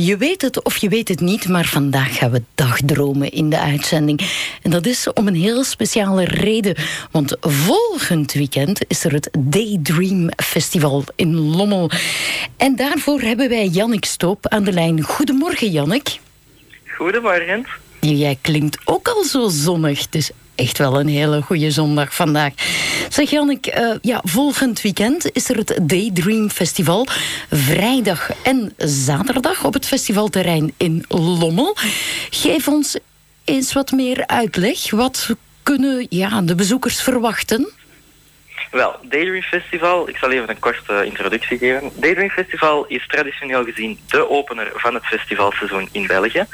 Je weet het of je weet het niet, maar vandaag gaan we dagdromen in de uitzending. En dat is om een heel speciale reden. Want volgend weekend is er het Daydream Festival in Lommel. En daarvoor hebben wij Jannik Stoop aan de lijn. Goedemorgen, Jannik. Goedemorgen. Jij klinkt ook al zo zonnig. Dus echt wel een hele goede zondag vandaag. Zeg Jannik, uh, ja, volgend weekend is er het Daydream Festival. Vrijdag en zaterdag op het festivalterrein in Lommel. Geef ons eens wat meer uitleg. Wat kunnen ja, de bezoekers verwachten? Wel, Daydream Festival, ik zal even een korte introductie geven. Daydream Festival is traditioneel gezien de opener van het festivalseizoen in België.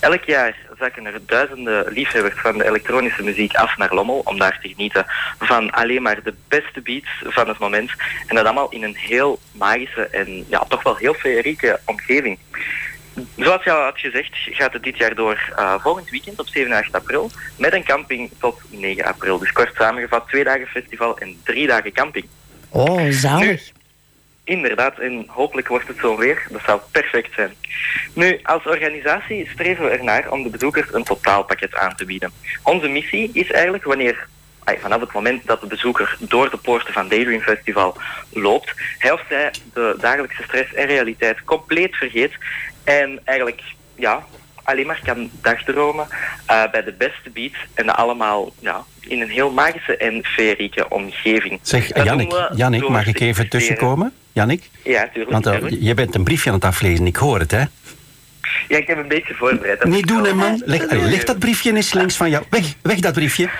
Elk jaar zakken er duizenden liefhebbers van de elektronische muziek af naar Lommel om daar te genieten van alleen maar de beste beats van het moment. En dat allemaal in een heel magische en ja, toch wel heel feerieke omgeving. Zoals je al had gezegd, gaat het dit jaar door uh, volgend weekend op 7 en 8 april met een camping tot 9 april. Dus kort samengevat, twee dagen festival en drie dagen camping. Oh, zalig. Inderdaad, en hopelijk wordt het zo weer. Dat zou perfect zijn. Nu, als organisatie streven we ernaar om de bezoekers een totaalpakket aan te bieden. Onze missie is eigenlijk wanneer vanaf het moment dat de bezoeker door de poorten van Daydream Festival loopt, hij of zij de dagelijkse stress en realiteit compleet vergeet en eigenlijk ja, alleen maar kan dagdromen uh, bij de beste beats en dat allemaal ja, in een heel magische en feerieke omgeving. Zeg, Jannik, Jannik mag ik even tussenkomen? Jannik? Ja, tuurlijk. Want uh, je bent een briefje aan het aflezen, ik hoor het, hè? Ja, ik heb een beetje voorbereid. Niet doen, hè, man. Leg, leg dat briefje eens links van jou. Weg, weg dat briefje.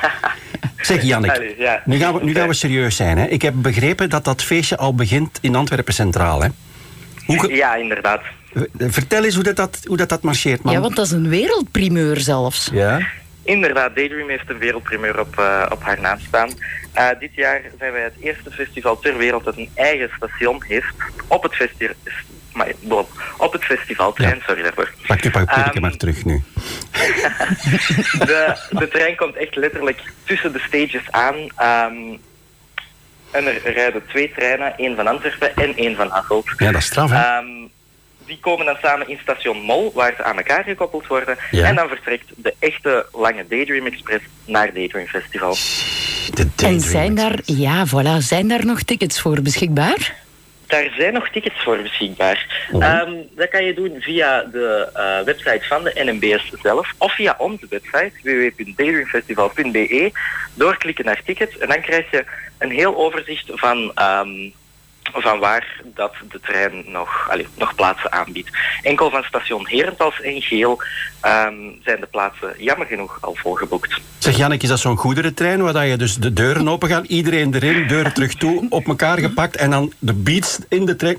Zeg, Jannik, ja. nu, gaan we, nu gaan we serieus zijn. Hè. Ik heb begrepen dat dat feestje al begint in Antwerpen Centraal, hè? Hoe ja, inderdaad. Vertel eens hoe dat, dat, hoe dat, dat marcheert, man. Ja, want dat is een wereldprimeur zelfs. Ja. Inderdaad, Daydream heeft een wereldprimeur op, uh, op haar naam staan. Uh, dit jaar zijn wij het eerste festival ter wereld dat een eigen station heeft op het festival. Maar, op het festivaltrein, sorry daarvoor. Pak je papier um, maar terug nu. de, de trein komt echt letterlijk tussen de stages aan. Um, en er rijden twee treinen, één van Antwerpen en één van Hasselt. Ja, dat is straf, hè? Um, die komen dan samen in station Mol, waar ze aan elkaar gekoppeld worden. En dan vertrekt de echte lange Daydream Express naar Daydream Festival. De Daydream en zijn daar, ja, voilà, zijn daar nog tickets voor beschikbaar? Daar zijn nog tickets voor beschikbaar. Oh. Um, dat kan je doen via de uh, website van de NMBS zelf of via onze website www.daydreamfestival.be. Doorklikken naar tickets en dan krijg je een heel overzicht van um, van waar dat de trein nog, allez, nog plaatsen aanbiedt. Enkel van station Herentals en Geel um, zijn de plaatsen jammer genoeg al volgeboekt. Zeg Jannik, is dat zo'n goederentrein waar je dus de deuren open gaan, iedereen erin, deuren terug toe, op elkaar gepakt en dan de beats in de trein.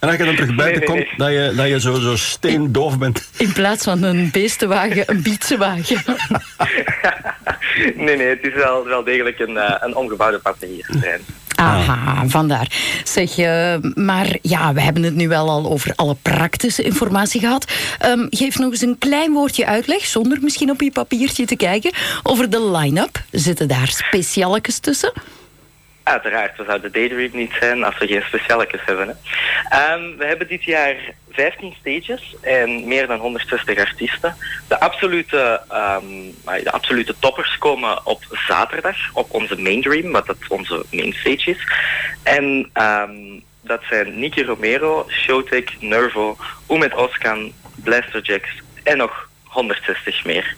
en als je dan terug buiten komt, dat je, dat je zo, zo steendoof bent. In plaats van een beestenwagen, een beatsenwagen. nee, nee, het is wel, wel degelijk een, uh, een omgebouwde passagierstrein. Aha, vandaar. Zeg, uh, maar ja, we hebben het nu wel al over alle praktische informatie gehad. Um, geef nog eens een klein woordje uitleg, zonder misschien op je papiertje te kijken, over de line-up. Zitten daar specialetjes tussen? Uiteraard, we zouden Daydream niet zijn als we geen specialetjes hebben. Hè. Um, we hebben dit jaar 15 stages en meer dan 160 artiesten. De absolute, um, de absolute toppers komen op zaterdag op onze Main Dream, wat dat onze main stage is. En um, dat zijn Nicky Romero, Showtek, Nervo, Umet Oskan, Blaster Jacks en nog 160 meer.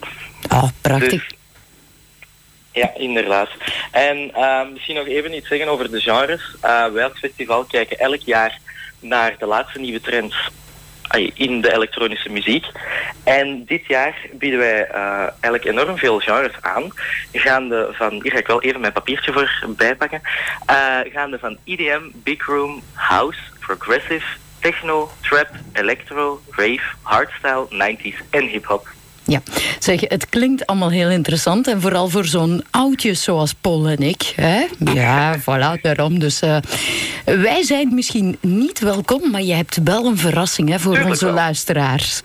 Oh, prachtig. Dus, ja, inderdaad. En uh, misschien nog even iets zeggen over de genres. Uh, wij als festival kijken elk jaar naar de laatste nieuwe trends in de elektronische muziek. En dit jaar bieden wij uh, eigenlijk enorm veel genres aan. Gaande van, hier ga ik wel even mijn papiertje voor bijpakken. Uh, gaande van EDM, Big Room, House, Progressive, Techno, Trap, Electro, Rave, Hardstyle, 90s en hip-hop. Ja, zeg, het klinkt allemaal heel interessant. En vooral voor zo'n oudje zoals Paul en ik. Hè? Ja, voilà, daarom. Dus uh, wij zijn misschien niet welkom, maar je hebt wel een verrassing hè, voor Tuurlijk onze wel. luisteraars.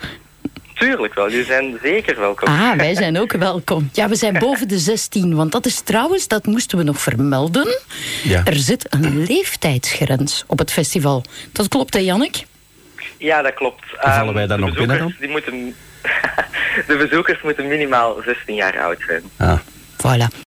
Tuurlijk wel, jullie zijn zeker welkom. Ah, wij zijn ook welkom. Ja, we zijn boven de 16, want dat is trouwens, dat moesten we nog vermelden. Ja. Er zit een leeftijdsgrens op het festival. Dat klopt, hè, Jannik? Ja, dat klopt. vallen wij Ehm, daar nog binnen bezoekers, Die moeten, de bezoekers moeten minimaal 16 jaar oud zijn. Ah. Voilà.